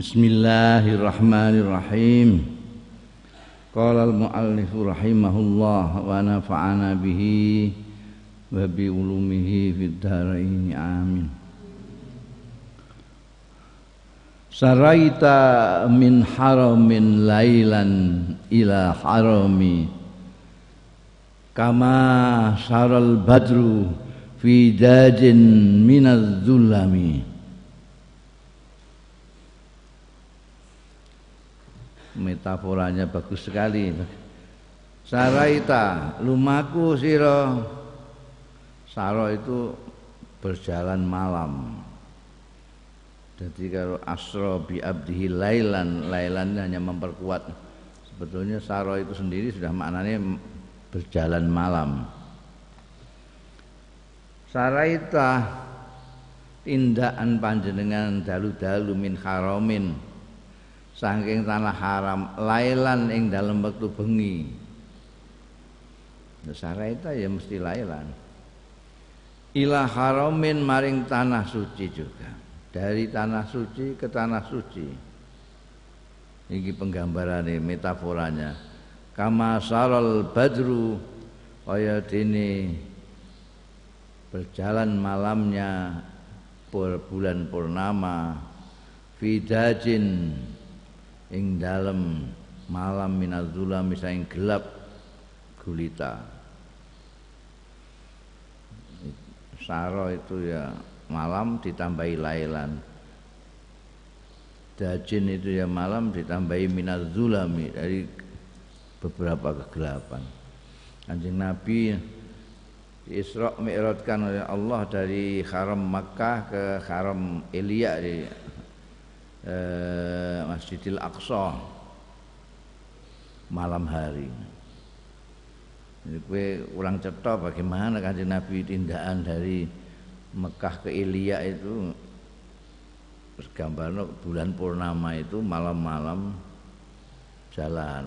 Bismillahirrahmanirrahim. Qala al-muallif rahimahullah wa nafa'ana bihi wa bi ulumihi fid amin. Saraita min haramin lailan ila harami kama saral badru fi dajin minaz zulami metaforanya bagus sekali. Saraita lumaku siro Saro itu berjalan malam. Jadi kalau asro bi abdihi lailan lailan hanya memperkuat. Sebetulnya saro itu sendiri sudah maknanya berjalan malam. Saraita tindakan panjenengan dalu-dalu min haramin saking tanah haram lailan ing dalam waktu bengi. Saraita ya mesti lailan. Ila haramin maring tanah suci juga. Dari tanah suci ke tanah suci. Ini penggambaran metaforanya. Kama saral badru kaya dini berjalan malamnya bulan purnama fidajin ing dalem malam minadzulami saing gelap gulita. Saro itu ya malam ditambahi lailan. Dajin itu ya malam ditambahi minadzulami dari beberapa kegelapan. Kanjeng Nabi Isra Mi'rajkan oleh Allah dari Haram Makkah ke Haram Elia di eh, Masjidil Aqsa malam hari. Jadi kue kurang cetok bagaimana kanjeng Nabi tindakan dari Mekah ke Ilya itu? Gambar bulan purnama itu malam-malam jalan.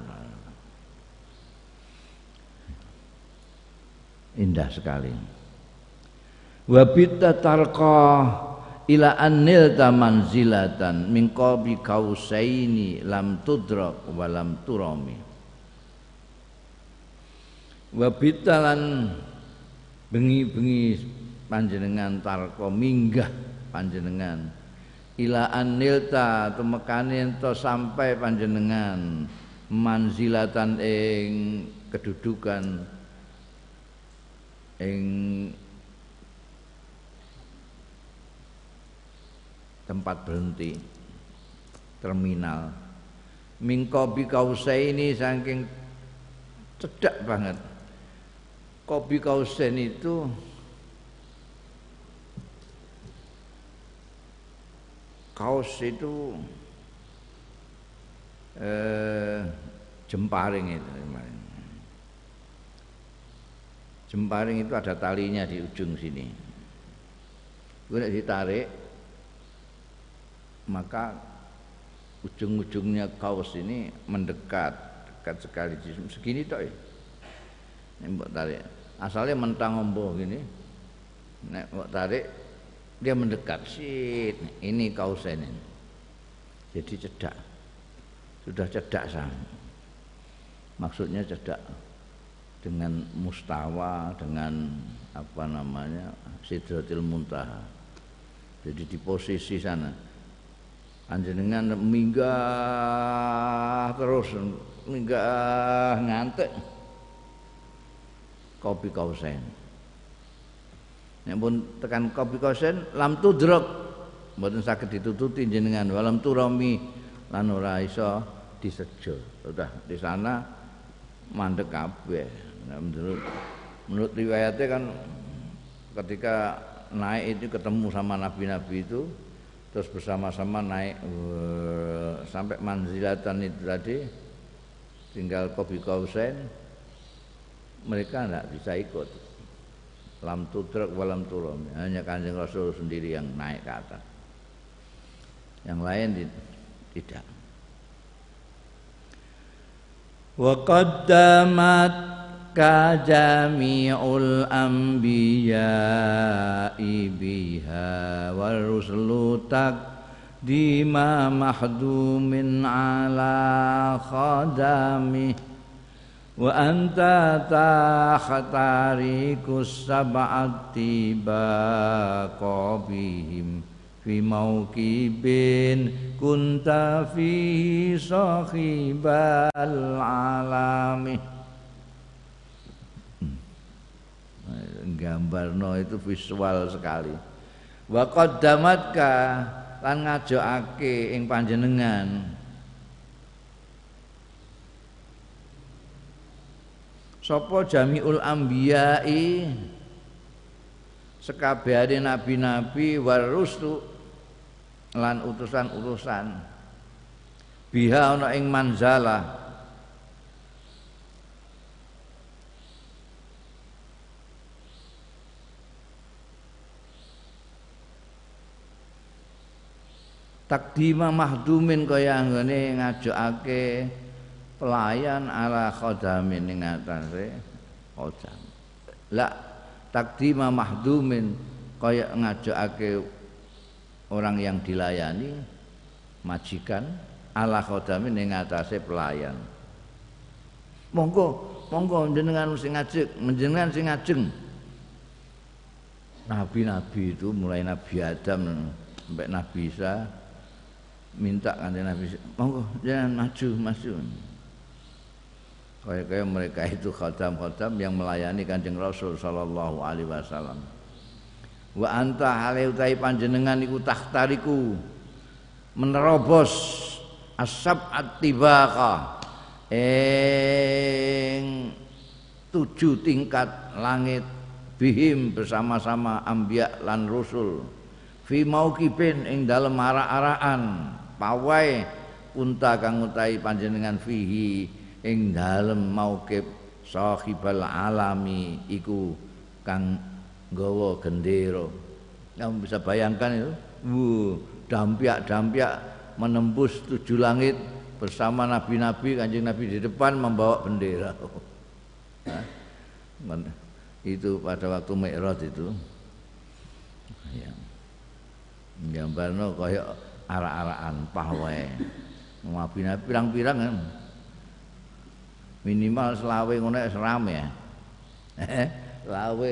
Indah sekali. Wabita tarqa ila annil manzilatan min qabi kausaini lam tudrak wa lam turami. Wa bitalan bengi-bengi panjenengan tarko minggah panjenengan. Ila annilta tumekane ento sampai panjenengan manzilatan ing kedudukan ing tempat berhenti. Terminal. Mingkobi ini saking cedak banget. Kopi kausen itu kaos itu eh, jemparing itu jemparing itu ada talinya di ujung sini. Gue ditarik maka ujung-ujungnya kaos ini mendekat dekat sekali. Segini toh ya. Ini mbok tarik. Asalnya mentang ombo gini. Nek mbok tarik dia mendekat. Sit. Ini kaos ini. Jadi cedak. Sudah cedak sama maksudnya cedak dengan mustawa dengan apa namanya sidratil muntaha. Jadi di posisi sana Panjenengan minggah terus minggah ngantek kopi kausen. Nek pun tekan kopi kausen lam tudrok mboten saged ditututi jenengan walam turami lan ora iso disejo. Sudah di sana mandek kabeh. Nah, menurut menurut riwayatnya kan ketika naik itu ketemu sama nabi-nabi itu terus bersama-sama naik uh, sampai manzilatan itu tadi tinggal kopi kausen mereka tidak bisa ikut. Lam tudrak walam turum hanya kanjeng rasul sendiri yang naik ke atas. Yang lain tidak. Wa qaddamat kajami'ul anbiya'i biha wal rusulu dima mahdumin ala khadami. Wa anta tahtarikus sab'ati baqabihim fi mawkibin kunta fi sahibal alami. gambar digambarno itu visual sekali. Wa qaddamatka lan ngajokake ing panjenengan. Sopo jamiul ambiyai sekabehane nabi-nabi warusul lan utusan-utusan. Biha ana ing manzalah. Takdima mahdumin kaya anggone ngajokake pelayan ala khadamin ing atase khodam la takdima mahdumin kaya ngajokake orang yang dilayani majikan ala khadamin ing atase pelayan. Monggo monggo jenengan sing ngajek jenengan sing ngajeng. Nabi-nabi itu mulai Nabi Adam sampai Nabi Isa minta kanjeng Nabi monggo jangan maju maju. Kayak kayak mereka itu khatam-khatam yang melayani kanjeng Rasul sallallahu alaihi wasallam. Wa anta hale utai panjenengan iku tahtariku menerobos asab atibaqa eng tujuh tingkat langit bihim bersama-sama ambia lan rusul fi maukibin ing dalem ara-araan pawai unta kang utahi panjenengan fihi ing dalem maukib sahibal alami iku kang gawa gendera. Kamu bisa bayangkan itu? Wuh dampiak-dampiak menembus tujuh langit bersama nabi-nabi kanjeng nabi di depan membawa bendera. Itu pada waktu Mi'raj itu. Ya. Gambarno kaya arak-arakan pahwe ngabine pirang-pirang kan minimal selawe ngono wis rame ya. Selawe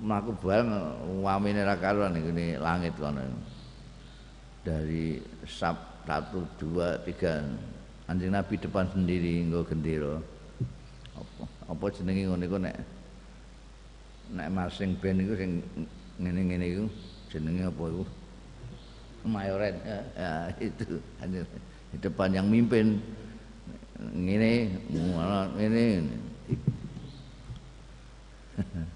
mlaku bareng wamine ra karuan ngene langit kono. Dari sab satu dua tiga. Anjing nabi depan sendiri nggo gendera. Apa apa jenenge ngono iku nek nek masing ben iku sing ngene-ngene iku. Jenenge apa iku mayoret ya, ya itu. Di depan yang mimpin. Ini ini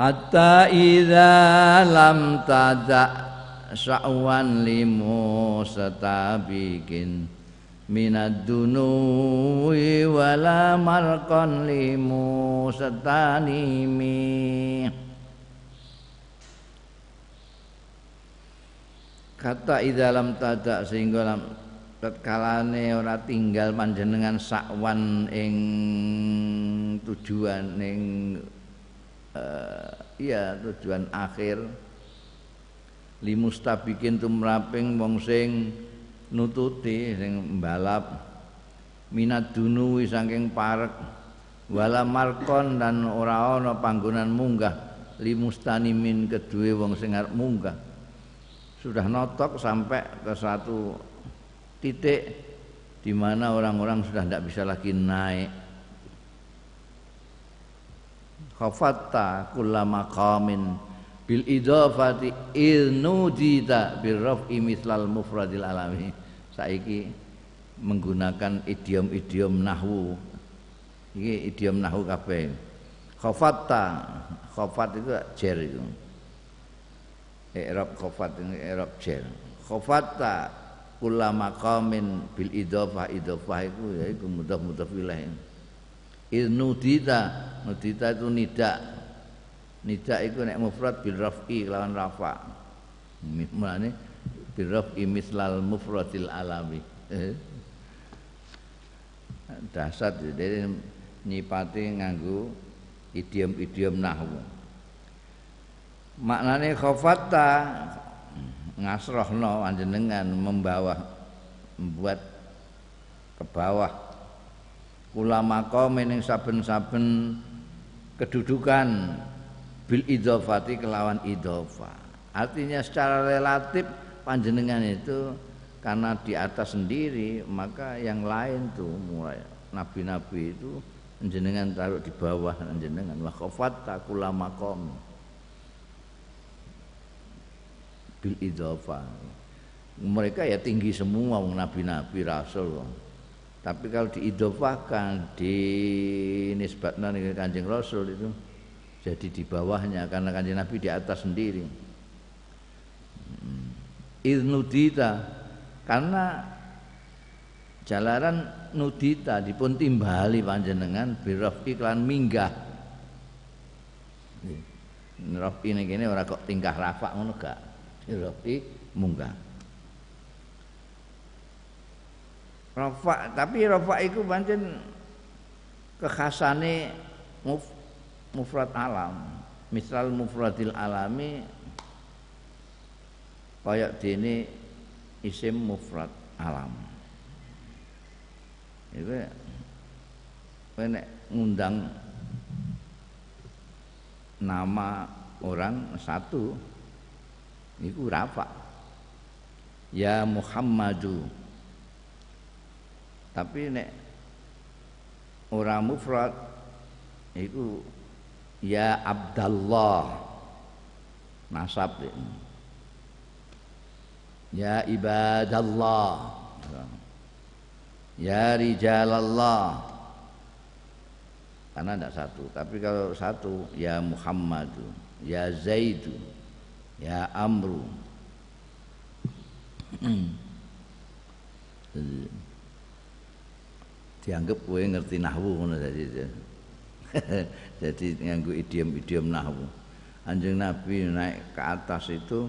hatta idza lam tada sa'wan limu satabikin minad dunuwi wala marqan limu satanimi kata idalam tada sehingga lam tatkalane ora tinggal panjenengan sakwan ing tujuan ing uh, iya tujuan akhir. Limustabikin tumraping wong sing nututi sing balap minat dunuwi saking parek. Wala markon dan ora ana panggonan munggah. Limustanimin kedue wong sing arep munggah sudah notok sampai ke satu titik di mana orang-orang sudah tidak bisa lagi naik. Khafatta kulla maqamin bil idafati ilnudita bil raf'i mislal mufradil alami. Saiki menggunakan idiom-idiom nahwu. Iki idiom nahwu kabeh. Khafatta, khafat itu jer itu i'rab khafat ini i'rab jar khafatta kula maqamin bil idhofah. Idhofah itu ya itu mudah mudah ilaih nudita nudita itu nida nida itu nek mufrad bil raf'i lawan rafa. Mulane bil raf'i mislal mufradil alami eh. dasar jadi nyipati nganggo idiom-idiom nahwu maknane khafatta ngasrohno panjenengan membawa membuat ke bawah. Kula maqam ning saben-saben kedudukan bil idhofati kelawan idhofa. Artinya secara relatif panjenengan itu karena di atas sendiri maka yang lain tuh mulai nabi-nabi itu jenengan taruh di bawah jenengan wa khafatta kula bil idhofa mereka ya tinggi semua nabi-nabi rasul tapi kalau diidofahkan di nisbatkan dengan kanjeng rasul itu jadi di bawahnya karena kanjeng nabi di atas sendiri. Hmm. idnudita karena jalaran nudita dipun timbali panjenengan biraf iklan minggah. Rafi ini gini orang kok tingkah rafa ngono gak Rafi munggah Rafa, tapi rafa itu pancen kekhasane muf, mufrad alam. Misal mufradil alami kayak dene isim mufrad alam. Itu nek ngundang nama orang satu itu rafa. Ya Muhammadu. Tapi nek orang mufrad itu ya Abdallah. Nasab ya ibadallah. Ya rijalallah. Karena tidak satu tapi kalau satu ya Muhammadu. Ya Zaidu ya Amru. Dianggap kowe ngerti nahwu ngono dadi jadi nganggo idiom-idiom nahwu. Anjing nabi naik ke atas itu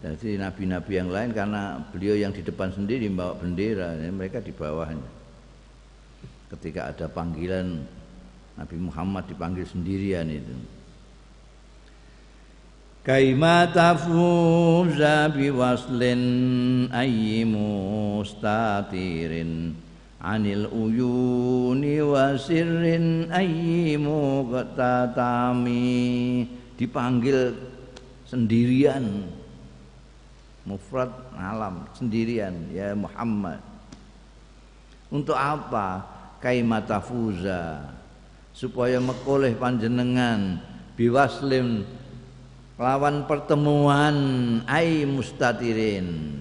jadi nabi-nabi yang lain karena beliau yang di depan sendiri membawa bendera mereka di bawahnya. Ketika ada panggilan Nabi Muhammad dipanggil sendirian itu Kaima tafuza biwaslin ayyi mustatirin. Anil uyuni wa sirrin ayyimu dipanggil sendirian. Mufrad alam sendirian ya Muhammad. Untuk apa kaimata fuza supaya mekoleh panjenengan biwaslim lawan pertemuan ai mustatirin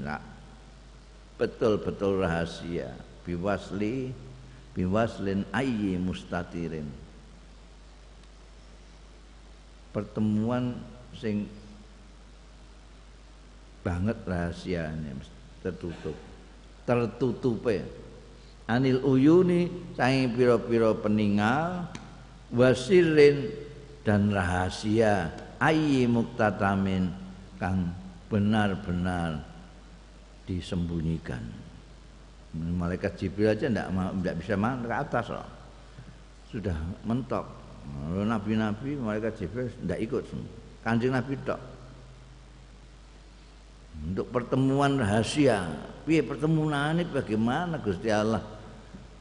betul-betul rahasia. Biwasli biwaslin ayyi mustatirin pertemuan sing banget rahasianya tertutup. Tertutupe. Anil uyuni saking pira-pira peninggal wasirin dan rahasia ayyi muktatamin kang benar-benar disembunyikan malaikat Jibril aja tidak tidak bisa ke atas loh. Sudah mentok. Nabi-nabi malaikat Jibril tidak ikut. Kanjeng Nabi tok. Untuk pertemuan rahasia. Piye pertemuan ini bagaimana Gusti Allah?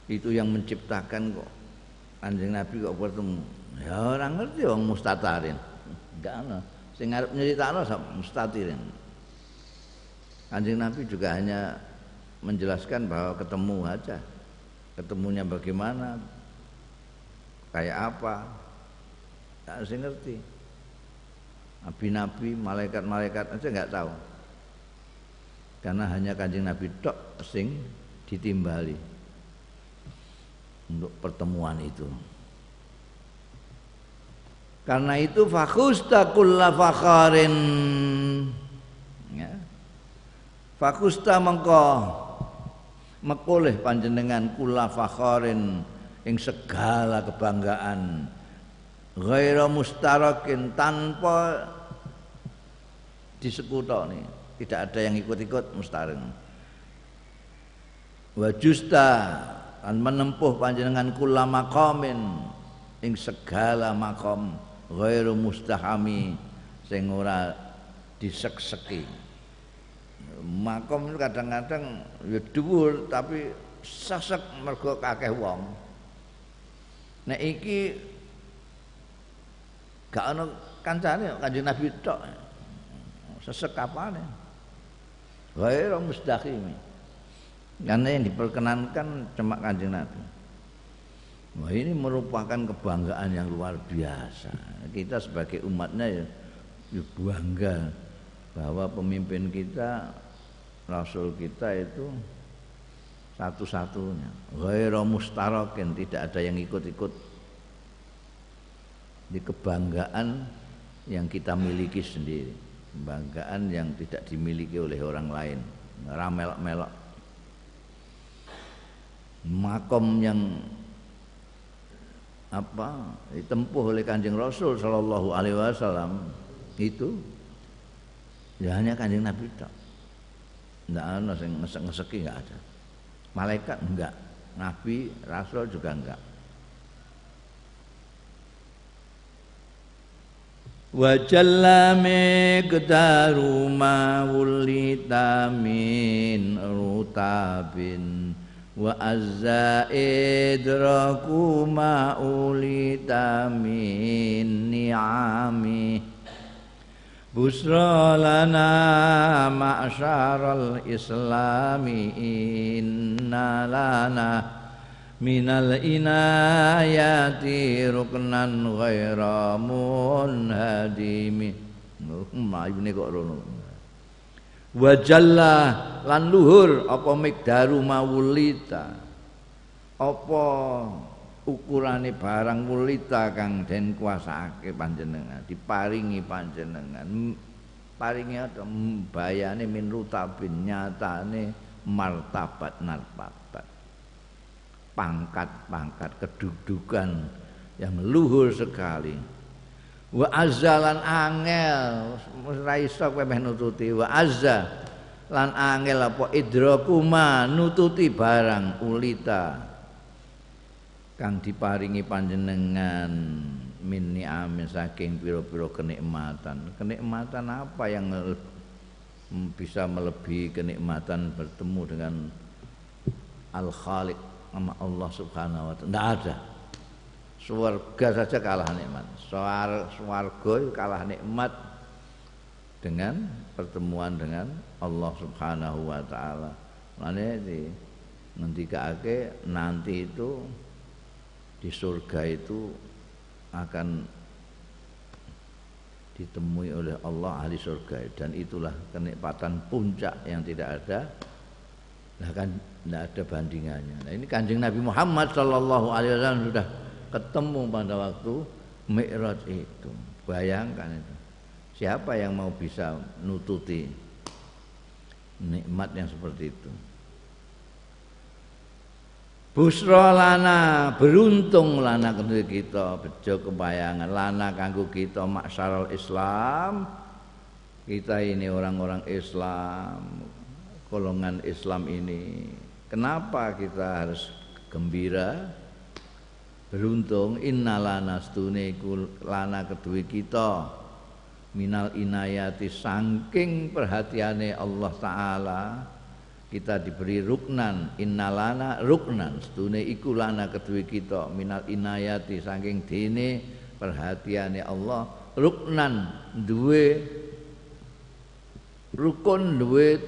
Itu yang menciptakan kok. Kanjeng Nabi kok bertemu. Ya orang ngerti orang mustatarin. Enggak ana. Sing arep nyeritakno mustatirin. Kanjeng Nabi juga hanya menjelaskan bahwa ketemu aja ketemunya bagaimana kayak apa tak harus ngerti nabi-nabi malaikat-malaikat aja nggak tahu karena hanya kanjeng nabi tok sing ditimbali untuk pertemuan itu karena itu fakhusta kulla fakharin. Ya. fakusta mengko. Mekoleh panjenengan kula fakharin ing segala kebanggaan. Ghaira mustarakin tanpa disekutoni tidak ada yang ikut-ikut mustarin. Wa justa menempuh panjenengan kula maqamin ing segala makom ghairu mustahami sing ora disekseki. Makom itu kadang-kadang ya dhuwur tapi sesek mergo kakeh wong. Nek iki gak ana kancane kanjeng Nabi tok. Sesek kapane ghairu mustaqim karena yang diperkenankan cuma kanjeng Nabi Wah ini merupakan kebanggaan yang luar biasa. Kita sebagai umatnya ya, ya bangga bahwa pemimpin kita, Rasul kita itu satu-satunya. Ghairu mustarakin, tidak ada yang ikut-ikut di kebanggaan yang kita miliki sendiri. Kebanggaan yang tidak dimiliki oleh orang lain. Ramelok-melok. Makom yang apa? Ditempuh oleh kanjeng Rasul Shallallahu Alaihi Wasallam. Itu. Ya hanya kanjeng Nabi tak tidak ada yang ngesek ngeseki nggak ada. Malaikat enggak Nabi Rasul juga enggak wa jalla miqdaru ma wulita min rutabin wa azza idraku ma ulita min ni'ami. Busra lana ma'syaral islami inna lana minal inayati ruknan ghaira munhadimi. Ma ibune kok rono. Wa jalla lan luhur apa mikdaru mawulita? Apa ukurane barang mulita kang den kuasake panjenengan diparingi panjenengan? Paringi ada bayane min rutabin nyatane martabat martabat pangkat-pangkat kedudukan yang luhur sekali. Wa azza lan angel ora iso kowe meh nututi. Wa azza lan angel apa? Idrakuma nututi barang ulita. Kang diparingi panjenengan. Min ni'amin saking pira-pira kenikmatan. Kenikmatan apa yang bisa melebihi kenikmatan bertemu dengan al khaliq sama Allah subhanahu wa ta'ala? Tidak ada. Surga saja kalah nikmat. Swarga kalah nikmat dengan pertemuan dengan Allah Subhanahu wa taala. Mane di ngendikake nanti itu di surga itu akan ditemui oleh Allah ahli surga dan itulah kenikmatan puncak yang tidak ada nah kan tidak ada bandingannya. Nah ini kanjeng Nabi Muhammad Shallallahu Alaihi Wasallam sudah ketemu pada waktu Mi'raj itu. Bayangkan itu. Siapa yang mau bisa nututi nikmat yang seperti itu? Busra lana beruntung lana kedua kita bejo kebayangan. Lana kanggo kita maksaral Islam. Kita ini orang-orang Islam golongan Islam ini. Kenapa kita harus gembira? Beruntung innalana stune lana kedue kita minal inayati saking perhatiane Allah taala kita diberi ruknan innalana ruknan stune iku lana kita minal inayati saking dene perhatiane Allah ruknan duwe rukun duwe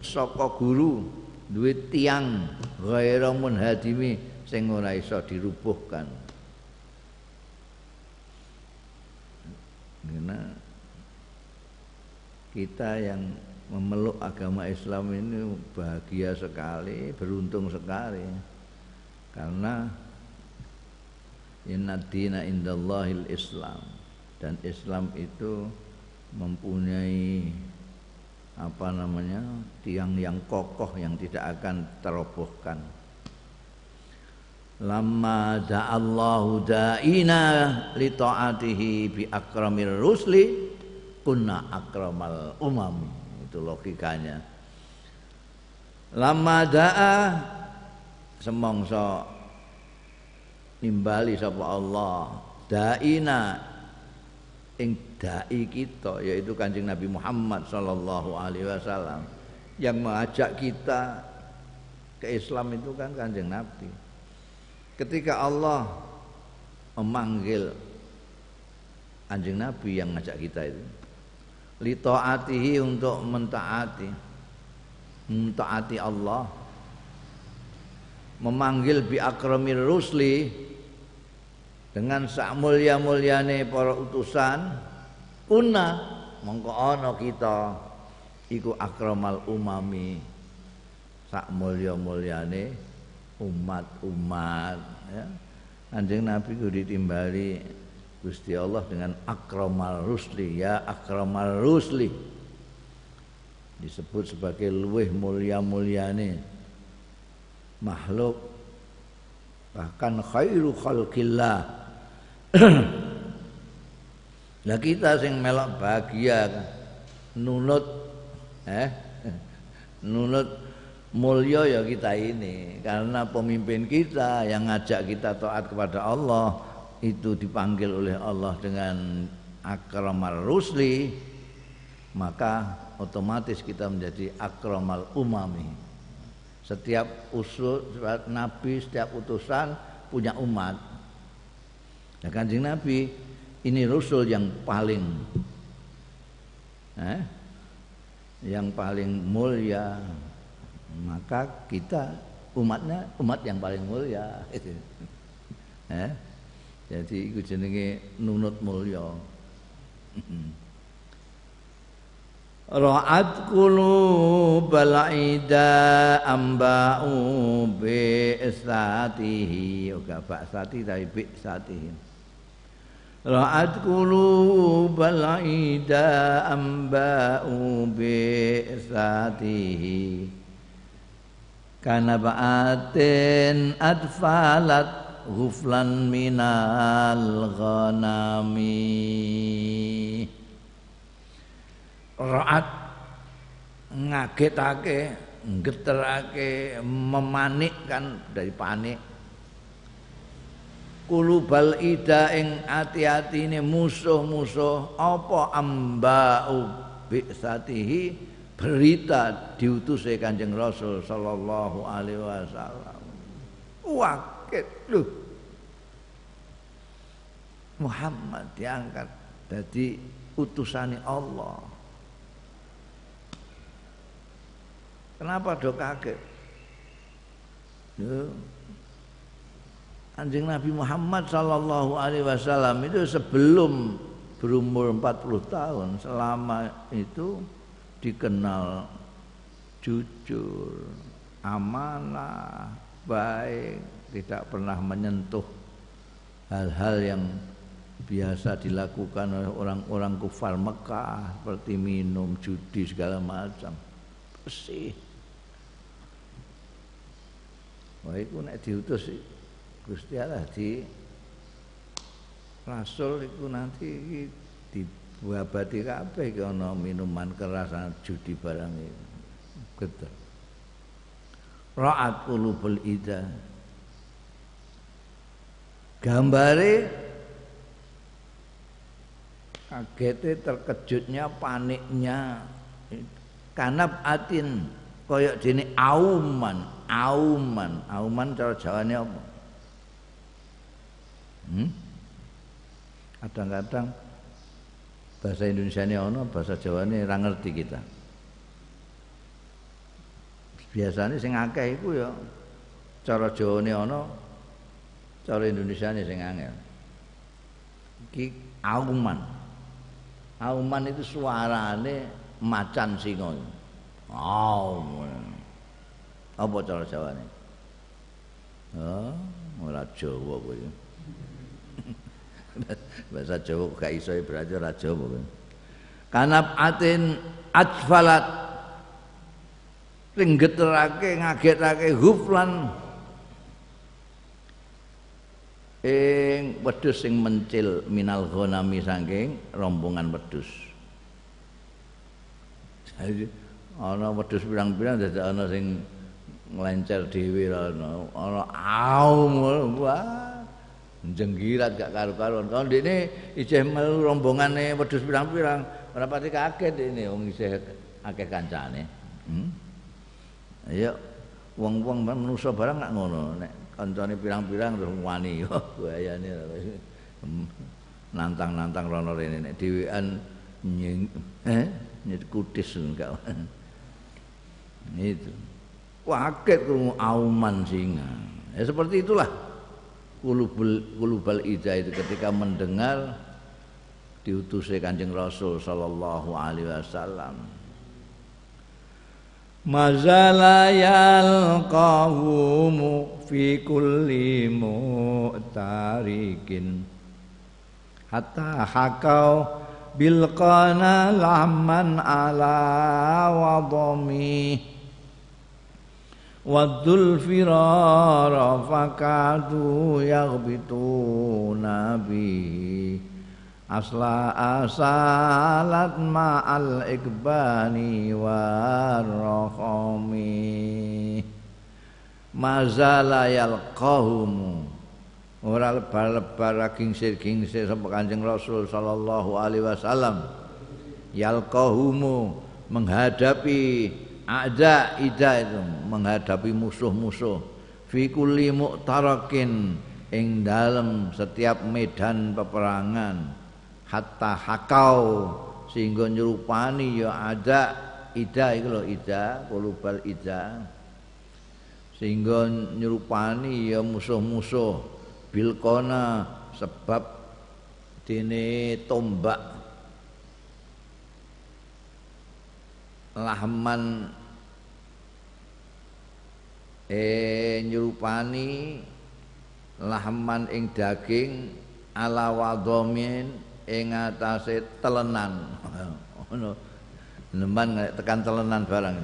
saka guru duwe tiang ghaira munhadimi sing ora iso dirubuhkan. Karena kita yang memeluk agama Islam ini bahagia sekali, beruntung sekali. Karena inna dina indallahil Islam dan Islam itu mempunyai apa namanya tiang yang kokoh yang tidak akan terobohkan lamma da'allahu da'ina li ta'atihi bi akramir rusli kunna akramal umam. Itu logikanya. Lama da'a semongso nimbali sapa Allah. Da'ina ing dai kita yaitu Kanjeng Nabi Muhammad sallallahu alaihi wasallam yang mengajak kita ke Islam itu kan Kanjeng Nabi. Ketika Allah memanggil Kanjeng Nabi yang ngajak kita itu li taatihi untuk mentaati. Mentaati Allah. Memanggil bi akramir rusli. Dengan sak mulia mulyane para utusan. Kuna mongko ana kita. Iku akramal umami. Sak mulya mulyane umat-umat ya. Anjing Nabi ku ditimbali Gusti Allah dengan akramal rusli. Ya akramal rusli. Disebut sebagai luweh mulia mulyane makhluk. Bahkan khairu khalqillah. Lah kita sing melok bahagia nunut eh? Nunut mulya ya kita ini. Karena pemimpin kita yang ngajak kita taat kepada Allah itu dipanggil oleh Allah dengan akramal rusli maka otomatis kita menjadi akramal umami setiap usul nabi setiap utusan punya umat Nah, Kanjeng Nabi ini rasul yang paling eh, yang paling mulia. Maka kita umatnya umat yang paling mulia. eh, jadi itu jenenge nunut mulya. Ra'at qulubal ida amba'u bi istatihi Oga ba'sati tapi bi istatihi Ra'at qulubal ida amba'u bi'satihi. Kana ba'atin adfalat ghuflan minal ghanami. Ra'at ngagetake geterake memanikkan dari panik. Kulubal ida ing ati-atine musuh-musuh apa ambau bi'satihi? Berita diutusnya Kanjeng Rasul sallallahu alaihi wasallam. Wakit lu Muhammad diangkat jadi utusan Allah. Kenapa do kaget? Anjing Nabi Muhammad Sallallahu Alaihi Wasallam itu sebelum berumur 40 tahun selama itu dikenal jujur, amanah, baik, tidak pernah menyentuh hal-hal yang biasa dilakukan oleh orang-orang kufar Mekah seperti minum, judi segala macam. Bersih. Wah itu nek diutus Gusti Allah di Rasul itu nanti dibuabati kabeh ki ana minuman keras judi barang itu. Geter. Ra'at qulubul ida. Gambare kagete terkejutnya paniknya kanap atin koyok dene auman auman auman cara jawane apa Hmm? Kadang-kadang bahasa Indonesia ini ono, bahasa Jawa ini ora ngerti kita. Biasanya sing akeh iku ya cara Jawa ini ono, cara Indonesia ini sing angel. Iki auman. Auman itu suarane macan singa. Auman. Apa cara Jawa ini? Oh, ora Jawa kowe. bahasa Jawa gak iso berarti ora Jawa kanap atin ajfalat ring geterake ngagetake huflan ing wedhus sing mencil minal ghanami saking rombongan wedhus jadi ana wedhus pirang-pirang dadi ana sing nglencer dhewe ana ana aum wah jenggirat gak karu-karuan. Kalau ini isih melu rombongane wedhus pirang-pirang, ora pati kaget ini wong isih akeh kancane. Hmm? Ayo wong-wong manusa barang gak ngono nek kancane pirang-pirang terus wani yo bahayane hmm. nantang-nantang rono rene nek dhewean nying eh kutis enggak. Itu. Kaget krungu auman singa. Ya seperti itulah kulubul kulubal ida itu ketika mendengar diutusnya kanjeng Rasul sallallahu alaihi wasallam mazala yalqahumu fi kulli mu'tarikin. Hatta hakau bil qana lamman ala wadami. Waddul firara fakadu bihi asla asalat ma'al ikbani warrohomi mazala yalqahumu. Ora lebar-lebar gingsir-gingsir sapa Kanjeng Rasul sallallahu alaihi wasallam. Yalqahumu menghadapi ada ida itu menghadapi musuh-musuh. Fi kulli mu'tarakin ing dalam setiap medan peperangan hatta hakau sehingga nyerupani ya ada ida loh ida kulubal ida. Sehingga nyerupani ya musuh-musuh. Bilkona sebab dene tombak. Lahman eh nyurupani lahman ing daging ala wadhamin ing atase telenan. Ngono. Neman tekan telenan barang.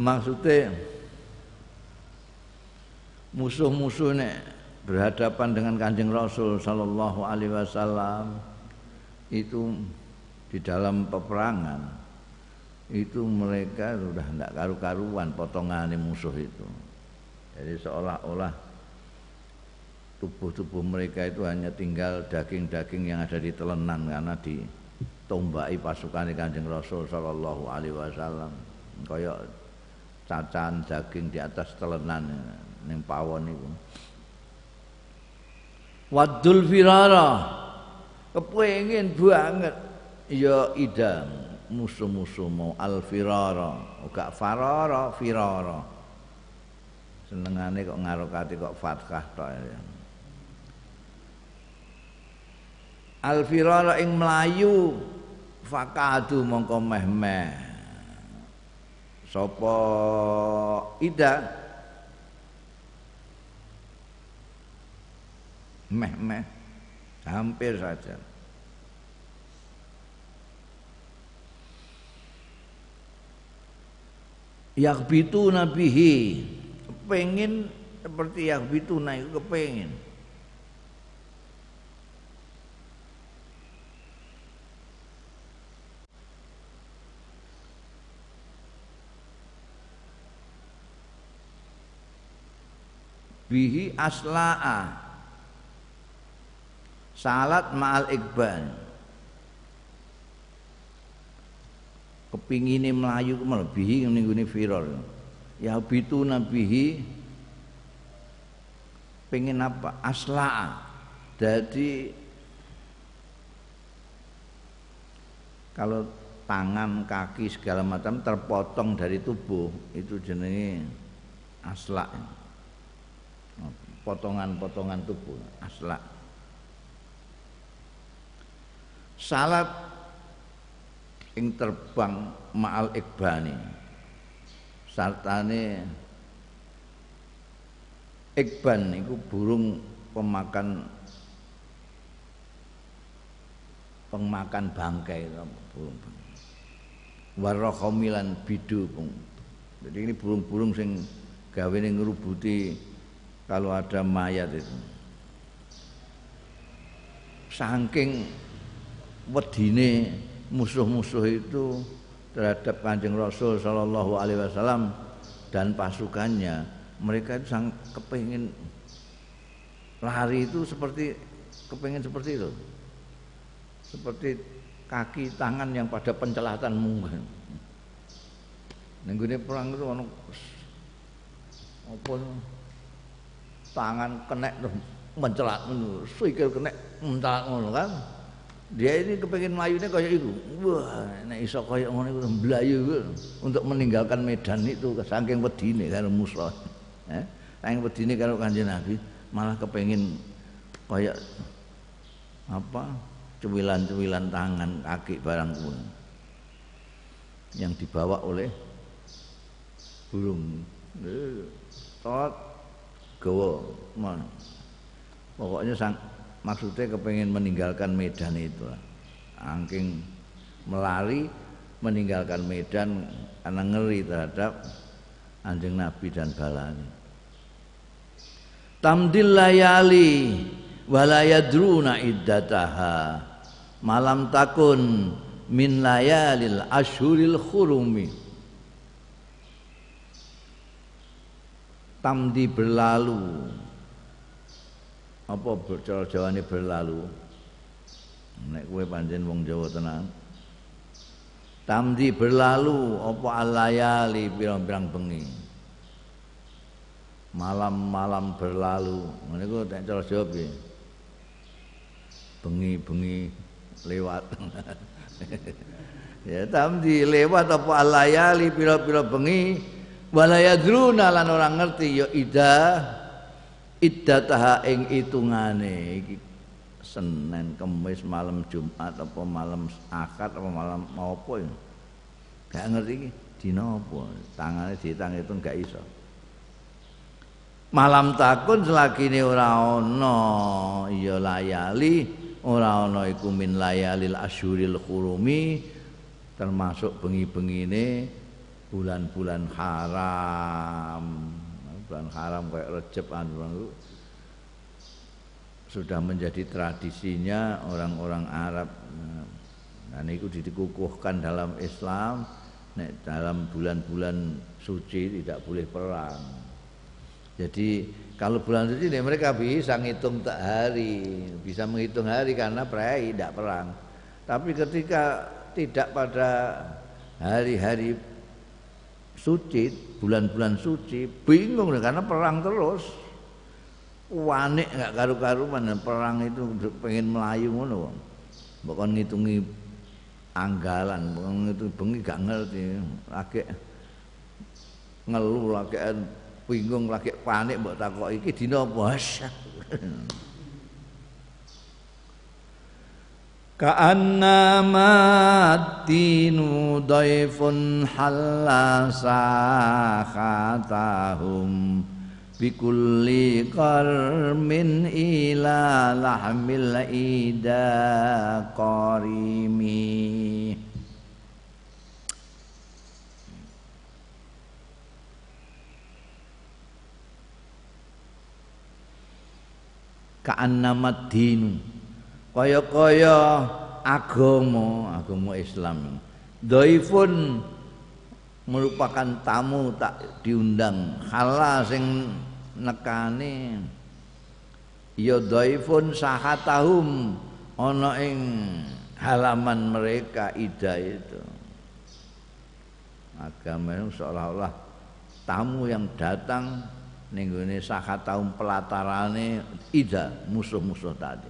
Maksudnya musuh-musuh nek berhadapan dengan Kanjeng Rasul sallallahu alaihi wasallam itu di dalam peperangan itu mereka sudah tidak karu-karuan potongan musuh itu. Jadi seolah-olah tubuh-tubuh mereka itu hanya tinggal daging-daging yang ada di telenan karena ditombai pasukan kanjeng Rasul Shallallahu Alaihi Wasallam. Kayak cacan daging di atas telenan neng pawon itu wadul firara. Kepengen banget. Ya idam musuh-musuh mau al firara. Uga farara firara? Senengane kok ngarokati kok fathah tok ya al firara ing melayu. Fakadu mongko meh-meh. Sapa ida? Meh-meh. Hampir saja. Yakbitu nabihi pengen seperti yakbitu itu kepengen bihi aslaa. Salat ma'al ikban kepingine melayu melebihi ning gone viral. Ya bitu nabihi pengen apa? Asla jadi kalau tangan kaki segala macam terpotong dari tubuh itu jenenge asla potongan-potongan tubuh asla salat ing terbang ma'al ikbani sartane ikban iku burung pemakan pemakan bangkai burung warrohomilan bidu jadi ini burung-burung sing gawe ngerubuti kalau ada mayat itu. Saking wedine musuh-musuh itu terhadap Kanjeng Rasul Shallallahu alaihi wasallam dan pasukannya mereka itu sangat kepingin lari itu seperti kepengen seperti itu. Seperti kaki tangan yang pada pencelatan mungkin nenggune perang itu ono apa tangan kena mencelat ngono sikil kena mencelat ngono kan. Dia ini kepengen melayunya kayak itu wah nek iso kayak ngono iku mblayu untuk meninggalkan medan itu saking wedine karo musuh eh saking wedine karo kanjeng Nabi malah kepengen kayak apa cuwilan-cuwilan tangan kaki barang yang dibawa oleh burung. Tot gawa pokoknya sang maksudnya kepengen meninggalkan Medan itu. Angking melari meninggalkan Medan karena ngeri terhadap anjing Nabi dan balani. Tamdil layali walayadruna iddataha. Malam takun min layalil ashuril khurumi tamdi berlalu. Apa cara Jawane berlalu? Nek kowe pancen wong Jawa tenan. Tamdi berlalu apa alayali pirang-pirang bengi? Malam-malam berlalu. Ngene ku nek cara Jawa piye? Bengi-bengi lewat. Ya tamdi lewat apa alayali pira-pira bengi walayadruna lan orang ngerti ya ida iddataha ing itungane Senin, Kamis, malam Jumat apa malam Akad apa malam apa ya. Gak ngerti iki dina apa. Tangane dihitung itu gak iso. Malam takun selagine ora ana ya layali ora ana iku min layalil asyuril khurumi termasuk bengi-bengine bulan-bulan haram. Bulan haram kayak Recep anu sudah menjadi tradisinya orang-orang Arab. Dan itu dikukuhkan dalam Islam dalam bulan-bulan suci tidak boleh perang. Jadi kalau bulan suci mereka bisa ngitung tak hari bisa menghitung hari karena perai tidak perang. Tapi ketika tidak pada hari-hari suci, bulan-bulan suci, bingung karena perang terus. Wanik nggak karu-karuan perang itu pengen melayu ngono. Bukan ngitungi anggalan, bukan itu bengi gak ngerti. Lagi ngeluh lagi bingung lagi panik mbok takok iki dina apa? كأنما الدين ضيف حل ساخاتهم بكل قرم إلى لحم الإيدا قريم كأنما الدين kaya-kaya agama, agama Islam. Dhaifun merupakan tamu tak diundang. Hala sing nekane ya dhaifun sahatahum ana ing halaman mereka ida itu. Agama itu seolah-olah tamu yang datang ning gone sahatahum pelatarane ida musuh-musuh tadi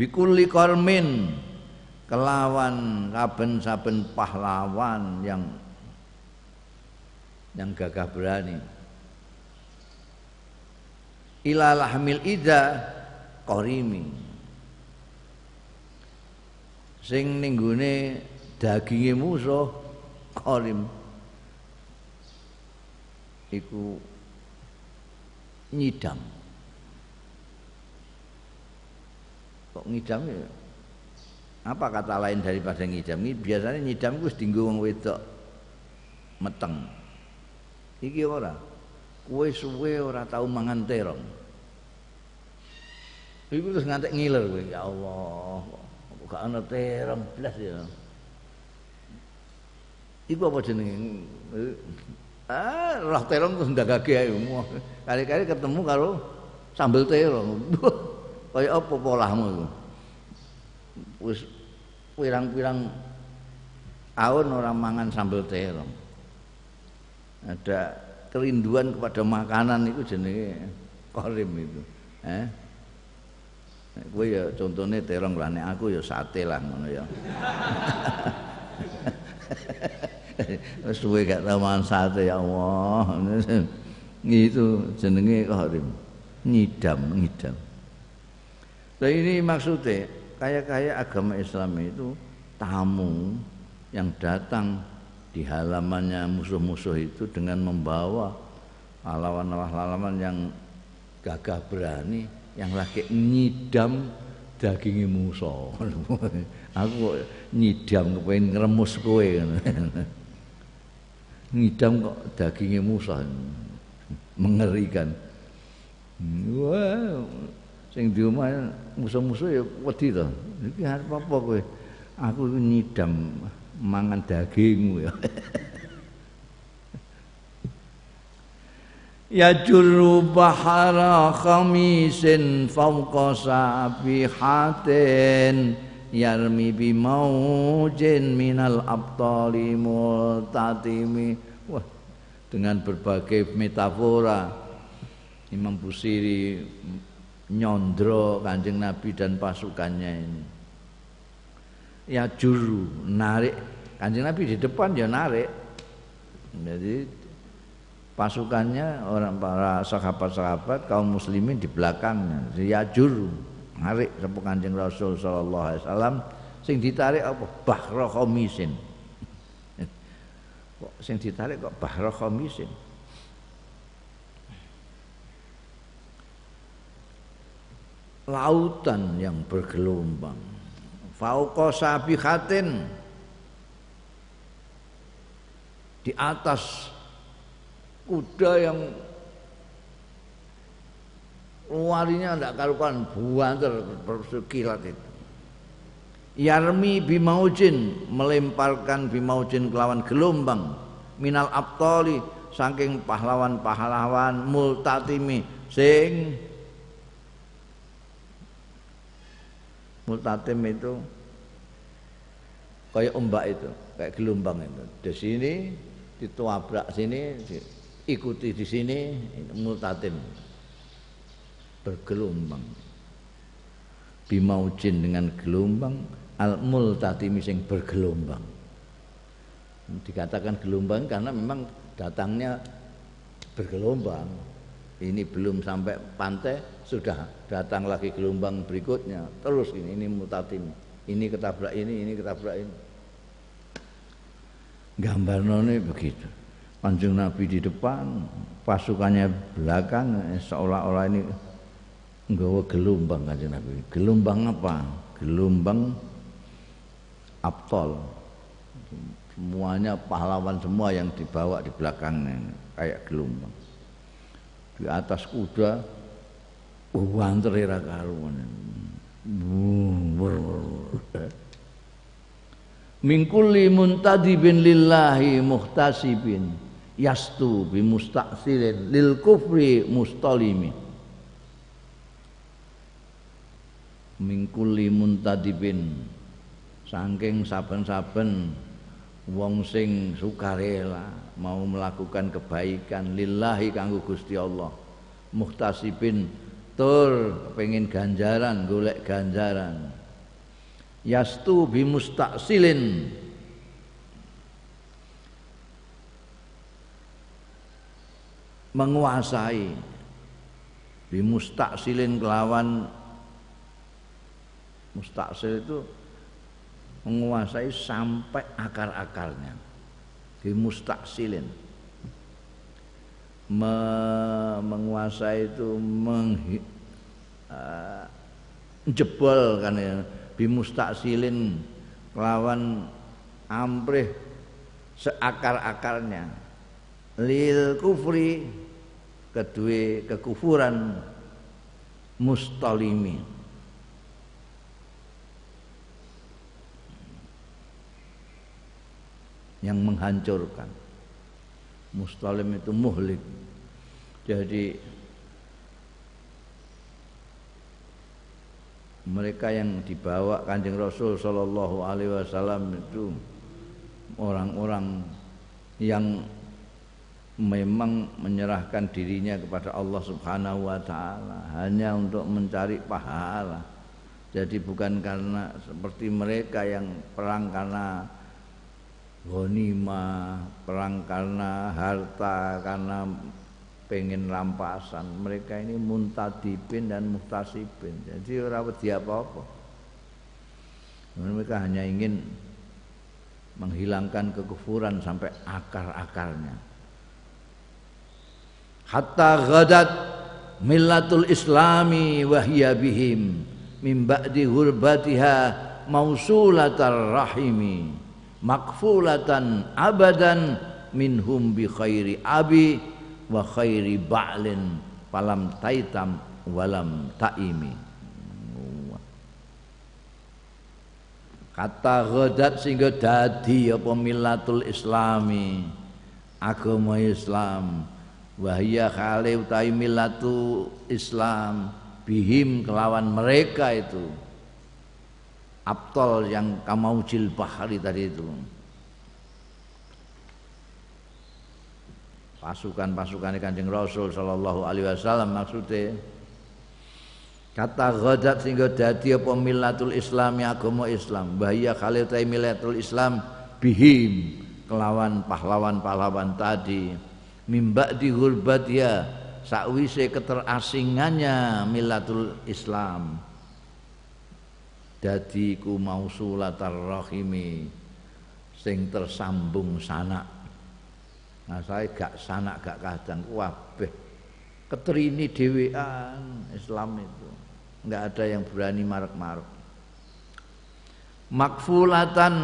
bikulli kormin kelawan kaben saben pahlawan yang yang gagah berani. Ilalah hamil ida korimi sing ninggune daginge musuh korim iku nyidam kok ngidam ya? Apa kata lain daripada ngidam? Ini biasanya ngidam itu dinggo wong wedok meteng. Iki ora? Kue suwe ora tahu mangan terong. Iku terus ngantek ngiler kowe ya Allah gak ana terong? Blas ya. Iku apa jenenge? Ah roh terong terus ndagage ae. Kali-kali ketemu karo sambel terong. Kaya apa polahmu iku? Wis pirang-pirang tahun orang mangan sambel terong. Ada kerinduan kepada makanan itu jenenge korim itu. Eh? Kowe ya contone terong lah aku ya sate lah ngono ya. Suwe gak tau mangan sate ya Allah. Itu jenenge korim. Nyidam, nyidam. Nah ini maksudnya kayak-kayak agama Islam itu tamu yang datang di halamannya musuh-musuh itu dengan membawa lawan-lawan yang gagah berani yang lagi nyidam daging musuh. Aku nyidam kepengen ngeremus kowe Nyidam kok dagingnya musuh. Mengerikan. Wah, sing di rumah musuh-musuh ya wedi to. Iki arep apa kowe? Aku nyidam mangan dagingmu ya. ya juru bahara khamisin fawqa sabihatin yarmi bi maujin minal abtali multatimi wah dengan berbagai metafora Imam Busiri nyondro kanjeng Nabi dan pasukannya ini. Ya juru narik. Kanjeng Nabi di depan ya narik. Jadi pasukannya orang para sahabat-sahabat kaum muslimin di belakangnya. Ya juru narik sapa kanjeng Rasul sallallahu alaihi wasallam. Sing ditarik apa? Bahra khamisin kok sing ditarik kok bahra khamisin lautan yang bergelombang. Fauqa sabihatin. Di atas kuda yang luarinya tidak karukan buanter bersekilat itu. Yarmi bimaujin melemparkan bimaujin kelawan gelombang. Minal abtoli saking pahlawan-pahlawan multatimi sing multatim itu kayak ombak itu kayak gelombang itu. Di sini dituabrak sini ikuti di sini multatim bergelombang. Bimaujin dengan gelombang al multatim sing bergelombang. Dikatakan gelombang karena memang datangnya bergelombang. Ini belum sampai pantai sudah datang lagi gelombang berikutnya. Terus ini ini mutatim ini ketabrak ini ini ketabrak ini. Gambar none begitu. Kanjeng Nabi di depan pasukannya belakang seolah-olah ini nggawa gelombang Kanjeng Nabi. Gelombang apa? Gelombang Abtol. Semuanya pahlawan semua yang dibawa di belakangnya kayak gelombang. Di atas kuda wantere ra karuan min kulli muntadibin lillahi muhtasibin yastu bi lil kufri mustalimi min kulli muntadibin saking saben-saben wong sing sukarela mau melakukan kebaikan lillahi kanggo Gusti Allah muhtasibin tur pengen ganjaran golek ganjaran. Yastu bimustaqsilin menguasai. Bimustaqsilin kelawan. Mustaksil itu menguasai sampai akar-akarnya. Di mustaksilin Me, menguasai itu meng, uh, jebol kan ya. Bimustaksilin lawan amprih seakar-akarnya. Lil kufri kedua kekufuran mustalimi yang menghancurkan. Mustalim itu muhlik. Jadi mereka yang dibawa kanjeng Rasul Shallallahu Alaihi Wasallam itu orang-orang yang memang menyerahkan dirinya kepada Allah Subhanahu wa taala hanya untuk mencari pahala. Jadi bukan karena seperti mereka yang perang karena ghanimah, perang karena harta, karena pengen rampasan. Mereka ini muntadibin dan muhtasibin. Jadi orang wedi apa-apa. Mereka hanya ingin menghilangkan kekufuran sampai akar-akarnya. Hatta ghadat millatul islami wahya bihim min ba'di hurbatiha mausulatar rahimi makfulatan abadan minhum bi khairi abi wa khairi ba'lin falam taitam walam taimi. Kata ghadat sehingga dadi apa millatul islami agama Islam. Wahya khali utai millatu Islam bihim kelawan mereka itu Abtol yang kamaujil bahari tadi itu. Pasukan-pasukan Kanjeng Rasul sallallahu alaihi wasallam maksudnya. Kata ghadat sehingga dadi apa millatul Islam ya agama Islam. Bahaya khalil ta millatul Islam bihim kelawan pahlawan-pahlawan tadi. Mimba di hurbat ya sakwise keterasingannya millatul Islam dadi ku mausulatar rahimi sing tersambung sanak. Nah saya gak sanak gak kadang kabeh keterini dewean Islam itu. Enggak ada yang berani marek-marek. Makfulatan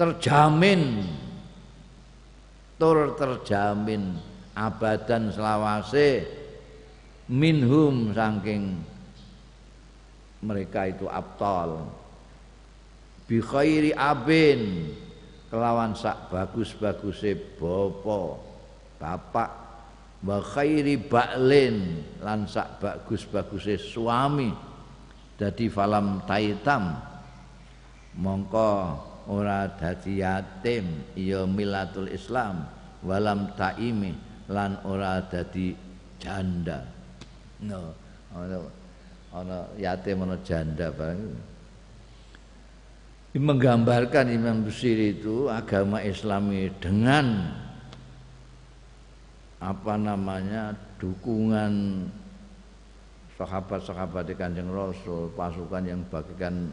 terjamin. Tur terjamin. Abadan selawase. Minhum saking mereka itu abtal. Bi khairi abin kelawan sak bagus-baguse bapa bapak. Wa khairi ba'lin lan sak bagus-baguse suami. Dadi falam taitam mongko ora dadi yatim ya milatul islam walam taimi lan ora dadi janda. No ana ana yatim ana janda bareng menggambarkan Imam Busiri itu agama Islami dengan apa namanya dukungan sahabat-sahabat di Kanjeng Rasul, pasukan yang bagikan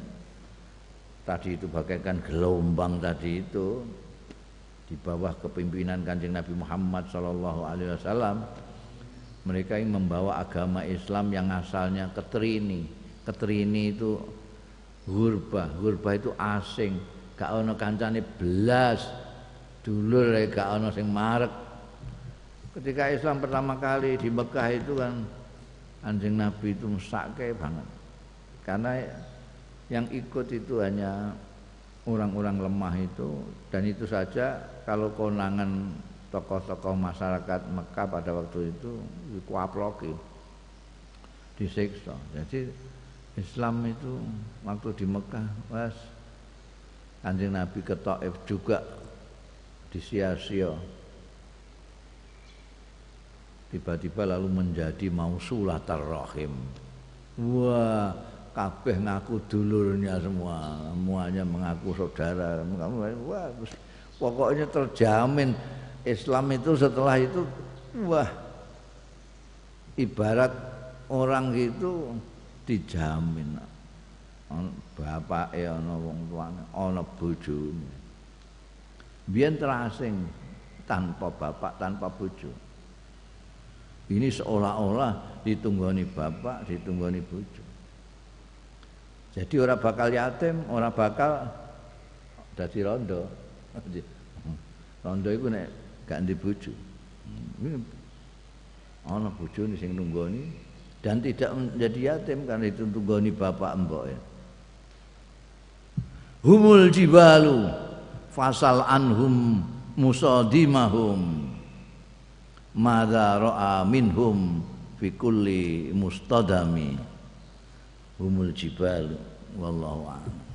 tadi itu bagaikan gelombang tadi itu di bawah kepimpinan Kanjeng Nabi Muhammad Shallallahu Alaihi Wasallam mereka yang membawa agama Islam yang asalnya keterini keterini itu hurba hurba itu asing. Gak ono kancane belas dulur gak ono sing marek. Ketika Islam pertama kali di Mekah itu kan anjing Nabi itu mesake banget. Karena yang ikut itu hanya orang-orang lemah itu. Dan itu saja kalau konangan tokoh-tokoh masyarakat Mekah pada waktu itu dikuaploki disiksa. Jadi Islam itu waktu di Mekah was Kanjeng Nabi ke juga disia-sia. Tiba-tiba lalu menjadi mausulatar rahim wah kabeh ngaku dulurnya semua. Semuanya mengaku saudara. Wah pokoknya terjamin Islam itu setelah itu wah ibarat orang itu dijamin. Bapake ana wong tuane ana bojone. Biyen terasing tanpa bapak tanpa bojo. Ini seolah-olah ditunggoni bapak ditunggoni bojo. Jadi orang bakal yatim orang bakal dadi rondo. Rondo itu nek gak di bojo. Ana bojone sing nunggoni dan tidak menjadi yatim karena itu tunggoni bapak mbok ya. Humul jibalu fasal anhum musadimahum madza ra'a minhum fi kulli mustadami. Humul jibal wallahu a'lam